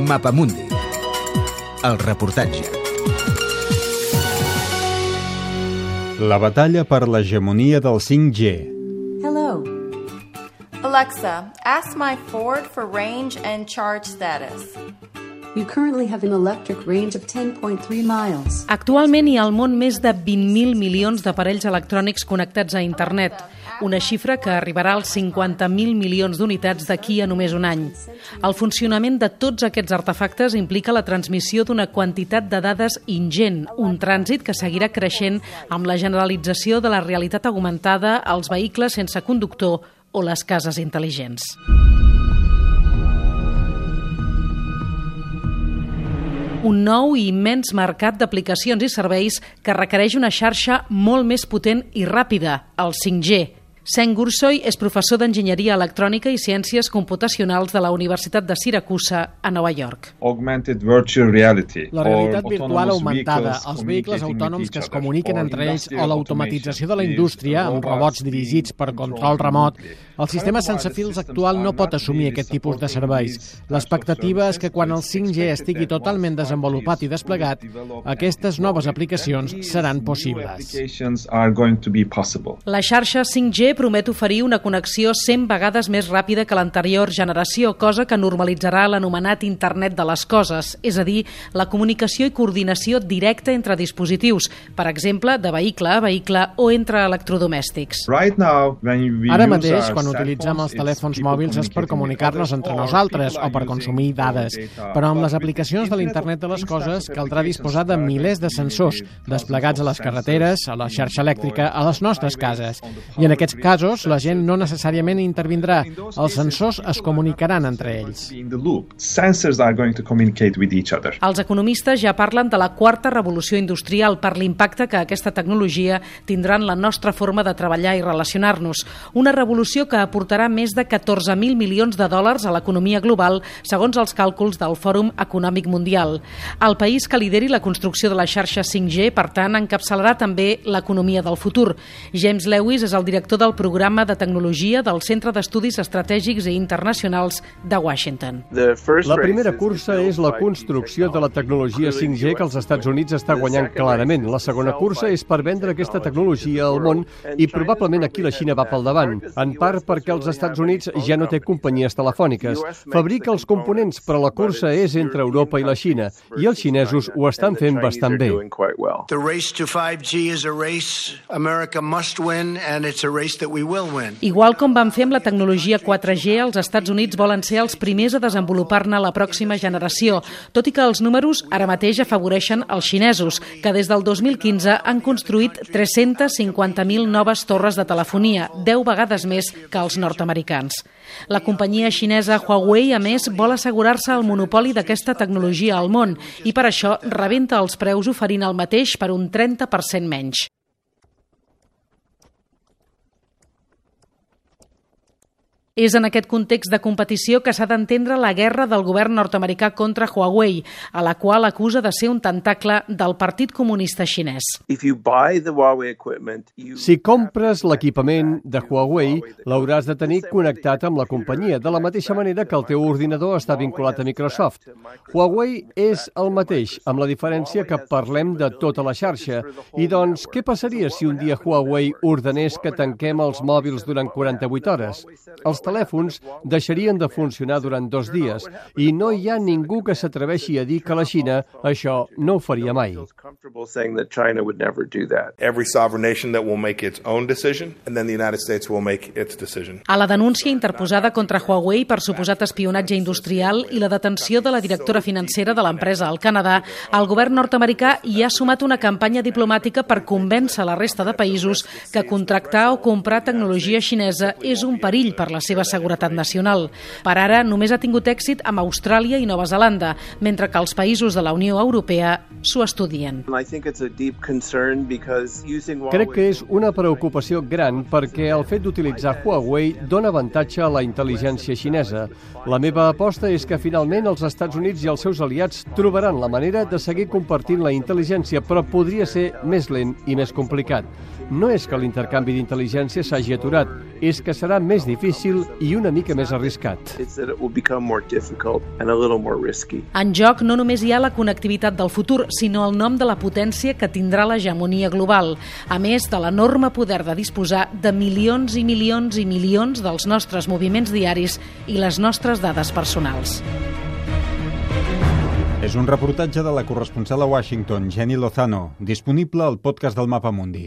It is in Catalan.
Mapamundi. El reportatge. La batalla per l'hegemonia del 5G. Hello. Alexa, ask my Ford for range and charge status. You currently have an electric range of 10.3 miles. Actualment hi ha al món més de 20.000 milions d'aparells electrònics connectats a internet, una xifra que arribarà als 50.000 milions d'unitats d'aquí a només un any. El funcionament de tots aquests artefactes implica la transmissió d'una quantitat de dades ingent, un trànsit que seguirà creixent amb la generalització de la realitat augmentada, als vehicles sense conductor o les cases intel·ligents. un nou i immens mercat d'aplicacions i serveis que requereix una xarxa molt més potent i ràpida, el 5G. Sen Gursoy és professor d'Enginyeria Electrònica i Ciències Computacionals de la Universitat de Siracusa, a Nova York. Augmented virtual reality. La realitat virtual augmentada, els vehicles autònoms que es comuniquen entre ells o l'automatització de la indústria amb robots dirigits per control remot, el sistema sense fils actual no pot assumir aquest tipus de serveis. L'expectativa és que quan el 5G estigui totalment desenvolupat i desplegat, aquestes noves aplicacions seran possibles. La xarxa 5G promet oferir una connexió 100 vegades més ràpida que l'anterior generació, cosa que normalitzarà l'anomenat Internet de les coses, és a dir, la comunicació i coordinació directa entre dispositius, per exemple, de vehicle a vehicle o entre electrodomèstics. Ara mateix, quan utilitzem els telèfons mòbils és per comunicar-nos entre nosaltres o per consumir dades, però amb les aplicacions de l'Internet de les coses caldrà disposar de milers de sensors desplegats a les carreteres, a la xarxa elèctrica, a les nostres cases. I en aquests casos, la gent no necessàriament intervindrà. Els sensors es comunicaran entre ells. Els economistes ja parlen de la quarta revolució industrial per l'impacte que aquesta tecnologia tindrà en la nostra forma de treballar i relacionar-nos. Una revolució que aportarà més de 14.000 milions de dòlars a l'economia global, segons els càlculs del Fòrum Econòmic Mundial. El país que lideri la construcció de la xarxa 5G, per tant, encapçalarà també l'economia del futur. James Lewis és el director del programa de tecnologia del Centre d'Estudis Estratègics i Internacionals de Washington. La primera cursa és la construcció de la tecnologia 5G que els Estats Units està guanyant clarament. La segona cursa és per vendre aquesta tecnologia al món i probablement aquí la Xina va pel davant, en part perquè els Estats Units ja no té companyies telefòniques. Fabrica els components, però la cursa és entre Europa i la Xina, i els xinesos ho estan fent bastant bé. The race to 5G is a race America must win and it's a race Igual com van fer amb la tecnologia 4G, els Estats Units volen ser els primers a desenvolupar-ne la pròxima generació, tot i que els números ara mateix afavoreixen els xinesos, que des del 2015 han construït 350.000 noves torres de telefonia, 10 vegades més que els nord-americans. La companyia xinesa Huawei, a més, vol assegurar-se el monopoli d'aquesta tecnologia al món i per això rebenta els preus oferint el mateix per un 30% menys. És en aquest context de competició que s'ha d'entendre la guerra del govern nord-americà contra Huawei, a la qual acusa de ser un tentacle del Partit Comunista Xinès. Si compres l'equipament de Huawei, l'hauràs de tenir connectat amb la companyia, de la mateixa manera que el teu ordinador està vinculat a Microsoft. Huawei és el mateix, amb la diferència que parlem de tota la xarxa. I doncs, què passaria si un dia Huawei ordenés que tanquem els mòbils durant 48 hores? Els telèfons deixarien de funcionar durant dos dies i no hi ha ningú que s'atreveixi a dir que la Xina això no ho faria mai. Every sovereign nation that will make its own decision and then the United States will make its decision. A la denúncia interposada contra Huawei per suposat espionatge industrial i la detenció de la directora financera de l'empresa al Canadà, el govern nord-americà hi ha sumat una campanya diplomàtica per convèncer la resta de països que contractar o comprar tecnologia xinesa és un perill per la seva seguretat nacional. Per ara, només ha tingut èxit amb Austràlia i Nova Zelanda, mentre que els països de la Unió Europea s'ho estudien. Crec que és una preocupació gran perquè el fet d'utilitzar Huawei dona avantatge a la intel·ligència xinesa. La meva aposta és que finalment els Estats Units i els seus aliats trobaran la manera de seguir compartint la intel·ligència, però podria ser més lent i més complicat. no és que l'intercanvi d'intel·ligència s'hagi aturat, és que serà més difícil i una mica més arriscat. En joc no només hi ha la connectivitat del futur, sinó el nom de la potència que tindrà l'hegemonia global, a més de l'enorme poder de disposar de milions i milions i milions dels nostres moviments diaris i les nostres dades personals. És un reportatge de la corresponsal a Washington, Jenny Lozano, disponible al podcast del Mapa Mundi.